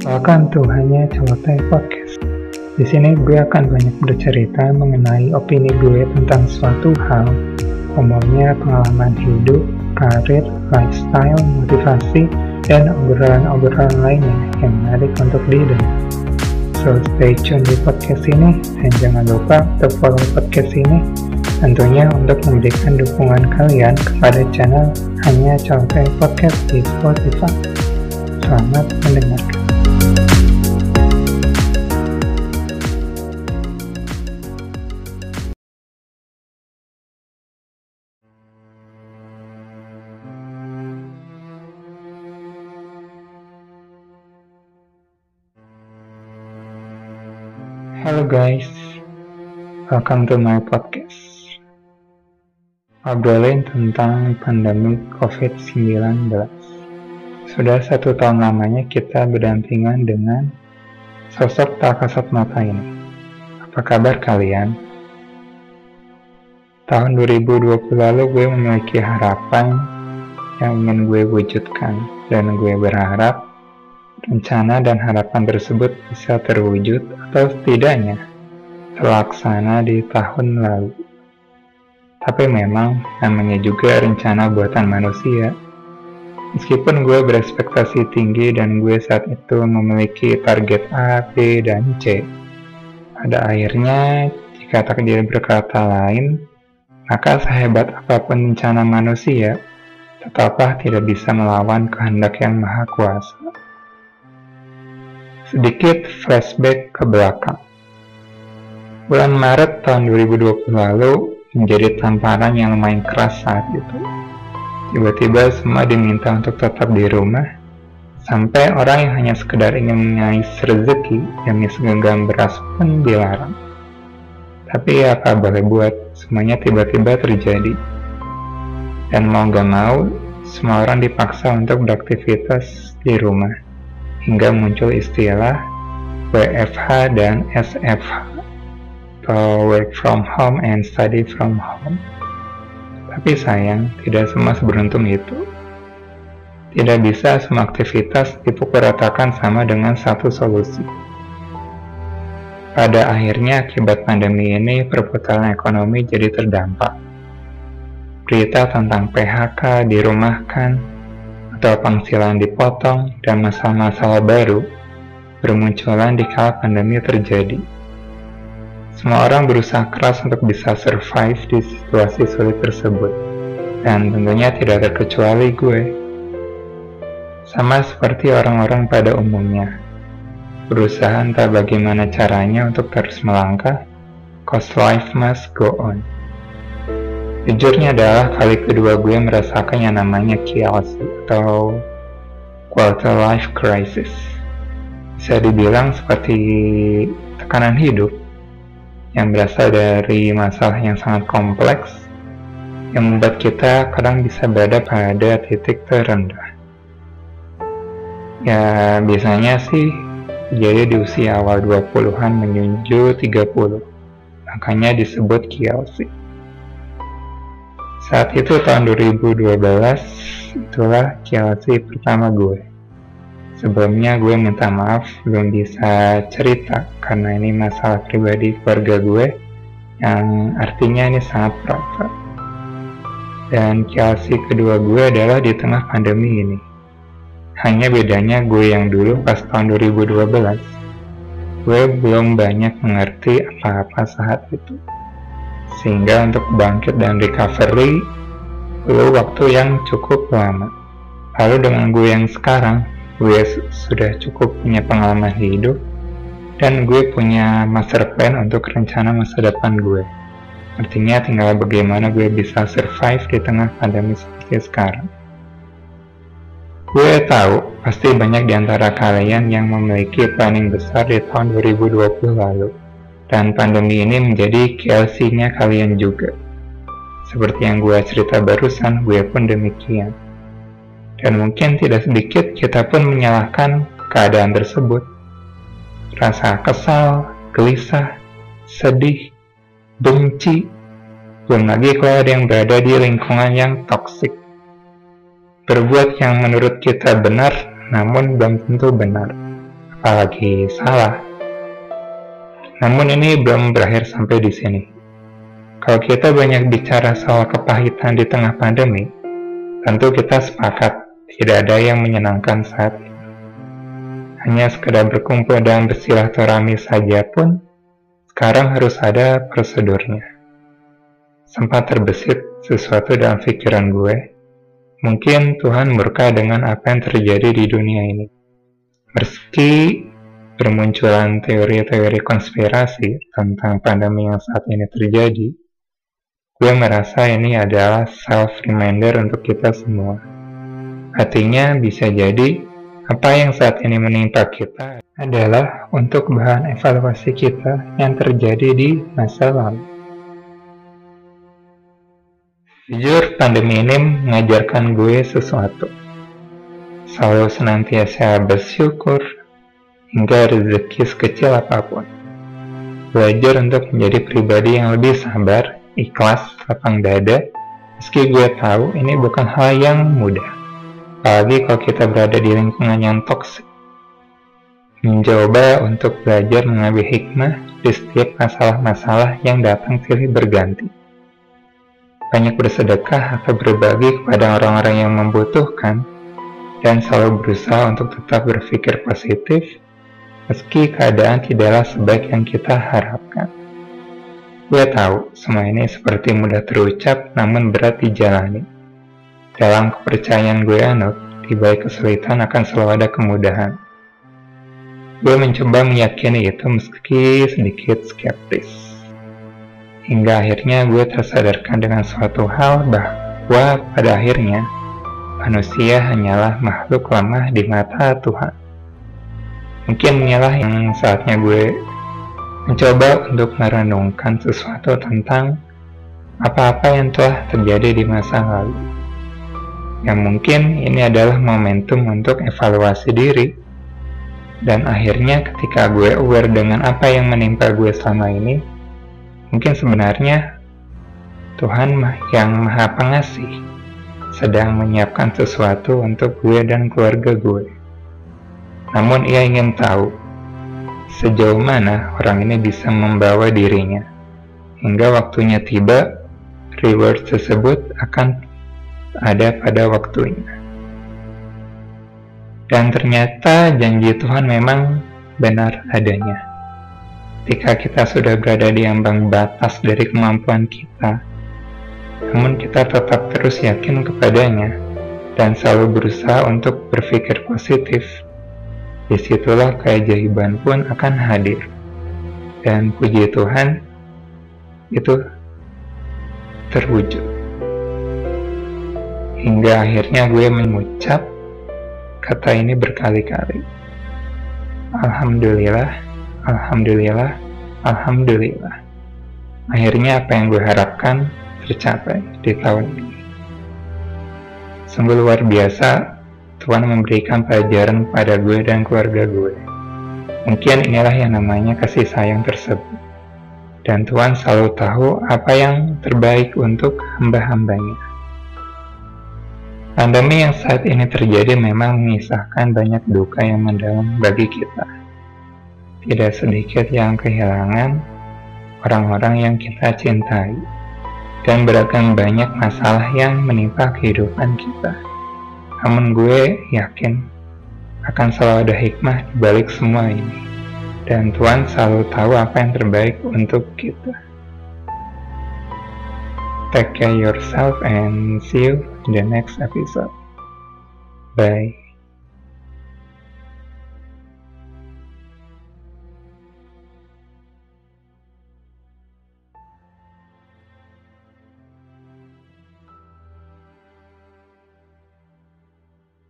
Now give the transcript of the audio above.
To Hanya Celoteh Podcast. Di sini gue akan banyak bercerita mengenai opini gue tentang suatu hal, umumnya pengalaman hidup, karir, lifestyle, motivasi, dan obrolan-obrolan lainnya yang menarik untuk didengar. So stay tune di podcast ini dan jangan lupa untuk follow podcast ini tentunya untuk memberikan dukungan kalian kepada channel Hanya Celoteh Podcast di Spotify. Selamat mendengarkan. Hello guys, welcome to my podcast. Ngobrolin tentang pandemi COVID-19. Sudah satu tahun lamanya kita berdampingan dengan sosok tak kasat mata ini. Apa kabar kalian? Tahun 2020 lalu gue memiliki harapan yang ingin gue wujudkan dan gue berharap rencana dan harapan tersebut bisa terwujud atau setidaknya terlaksana di tahun lalu. Tapi memang namanya juga rencana buatan manusia. Meskipun gue berespektasi tinggi dan gue saat itu memiliki target A, B, dan C. Pada akhirnya, jika takdir berkata lain, maka sehebat apa pun rencana manusia, tetaplah tidak bisa melawan kehendak yang maha kuasa. Sedikit flashback ke belakang. Bulan Maret tahun 2020 lalu menjadi tamparan yang lumayan keras saat itu. Tiba-tiba semua diminta untuk tetap di rumah, sampai orang yang hanya sekedar ingin mengais rezeki demi segenggam beras pun dilarang. Tapi ya apa boleh buat, semuanya tiba-tiba terjadi. Dan mau gak mau, semua orang dipaksa untuk beraktivitas di rumah hingga muncul istilah WFH dan SFH atau work from home and study from home. Tapi sayang, tidak semua seberuntung itu. Tidak bisa semua aktivitas dipukul ratakan sama dengan satu solusi. Pada akhirnya akibat pandemi ini perputaran ekonomi jadi terdampak. Berita tentang PHK dirumahkan, atau penghasilan dipotong, dan masalah-masalah baru bermunculan di kala pandemi terjadi. Semua orang berusaha keras untuk bisa survive di situasi sulit tersebut, dan tentunya tidak terkecuali gue. Sama seperti orang-orang pada umumnya, berusaha entah bagaimana caranya untuk terus melangkah, cause life must go on. Jujurnya adalah kali kedua gue merasakan yang namanya KLC atau Quarter Life Crisis. Bisa dibilang seperti tekanan hidup yang berasal dari masalah yang sangat kompleks yang membuat kita kadang bisa berada pada titik terendah. Ya, biasanya sih jadi di usia awal 20-an menuju 30. Makanya disebut KLC. Saat itu tahun 2012, itulah KLC pertama gue. Sebelumnya gue minta maaf belum bisa cerita karena ini masalah pribadi keluarga gue yang artinya ini sangat private. Dan KLC kedua gue adalah di tengah pandemi ini. Hanya bedanya gue yang dulu pas tahun 2012, gue belum banyak mengerti apa-apa saat itu sehingga untuk bangkit dan recovery perlu waktu yang cukup lama. Lalu dengan gue yang sekarang, gue sudah cukup punya pengalaman hidup dan gue punya master plan untuk rencana masa depan gue. Artinya tinggal bagaimana gue bisa survive di tengah pandemi seperti sekarang. Gue tahu pasti banyak di antara kalian yang memiliki planning besar di tahun 2020 lalu dan pandemi ini menjadi KLC-nya kalian juga. Seperti yang gue cerita barusan, gue pun demikian. Dan mungkin tidak sedikit kita pun menyalahkan keadaan tersebut. Rasa kesal, gelisah, sedih, benci, belum lagi kalau ada yang berada di lingkungan yang toksik. Berbuat yang menurut kita benar, namun belum tentu benar. apalagi salah. Namun ini belum berakhir sampai di sini. Kalau kita banyak bicara soal kepahitan di tengah pandemi, tentu kita sepakat tidak ada yang menyenangkan saat ini. Hanya sekedar berkumpul dan bersilaturahmi saja pun, sekarang harus ada prosedurnya. Sempat terbesit sesuatu dalam pikiran gue, mungkin Tuhan murka dengan apa yang terjadi di dunia ini. Meski bermunculan teori-teori konspirasi tentang pandemi yang saat ini terjadi, gue merasa ini adalah self-reminder untuk kita semua. Artinya bisa jadi apa yang saat ini menimpa kita adalah untuk bahan evaluasi kita yang terjadi di masa lalu. Jujur, pandemi ini mengajarkan gue sesuatu. Selalu senantiasa bersyukur hingga rezeki sekecil apa pun. Belajar untuk menjadi pribadi yang lebih sabar, ikhlas, lapang dada, meski gue tahu ini bukan hal yang mudah. Apalagi kalau kita berada di lingkungan yang toksik. Mencoba untuk belajar mengambil hikmah di setiap masalah-masalah yang datang silih berganti. Banyak bersedekah atau berbagi kepada orang-orang yang membutuhkan, dan selalu berusaha untuk tetap berpikir positif meski keadaan tidaklah sebaik yang kita harapkan. Gue tahu semua ini seperti mudah terucap namun berat dijalani. Dalam kepercayaan gue anut, di balik kesulitan akan selalu ada kemudahan. Gue mencoba meyakini itu meski sedikit skeptis. Hingga akhirnya gue tersadarkan dengan suatu hal bahwa pada akhirnya manusia hanyalah makhluk lemah di mata Tuhan. Mungkin inilah yang saatnya gue mencoba untuk merenungkan sesuatu tentang apa-apa yang telah terjadi di masa lalu. Yang mungkin ini adalah momentum untuk evaluasi diri. Dan akhirnya ketika gue aware dengan apa yang menimpa gue selama ini, mungkin sebenarnya Tuhan yang Maha Pengasih sedang menyiapkan sesuatu untuk gue dan keluarga gue. Namun ia ingin tahu sejauh mana orang ini bisa membawa dirinya. Hingga waktunya tiba, reward tersebut akan ada pada waktunya. Dan ternyata janji Tuhan memang benar adanya. Ketika kita sudah berada di ambang batas dari kemampuan kita, namun kita tetap terus yakin kepadanya dan selalu berusaha untuk berpikir positif di situlah keajaiban pun akan hadir. Dan puji Tuhan, itu terwujud. Hingga akhirnya gue mengucap kata ini berkali-kali. Alhamdulillah, Alhamdulillah, Alhamdulillah. Akhirnya apa yang gue harapkan tercapai di tahun ini. Sungguh luar biasa Tuhan memberikan pelajaran pada gue dan keluarga gue. Mungkin inilah yang namanya kasih sayang tersebut. Dan Tuhan selalu tahu apa yang terbaik untuk hamba-hambanya. Pandemi yang saat ini terjadi memang mengisahkan banyak duka yang mendalam bagi kita. Tidak sedikit yang kehilangan orang-orang yang kita cintai, dan beragam banyak masalah yang menimpa kehidupan kita. Namun gue yakin akan selalu ada hikmah di balik semua ini. Dan Tuhan selalu tahu apa yang terbaik untuk kita. Take care yourself and see you in the next episode. Bye.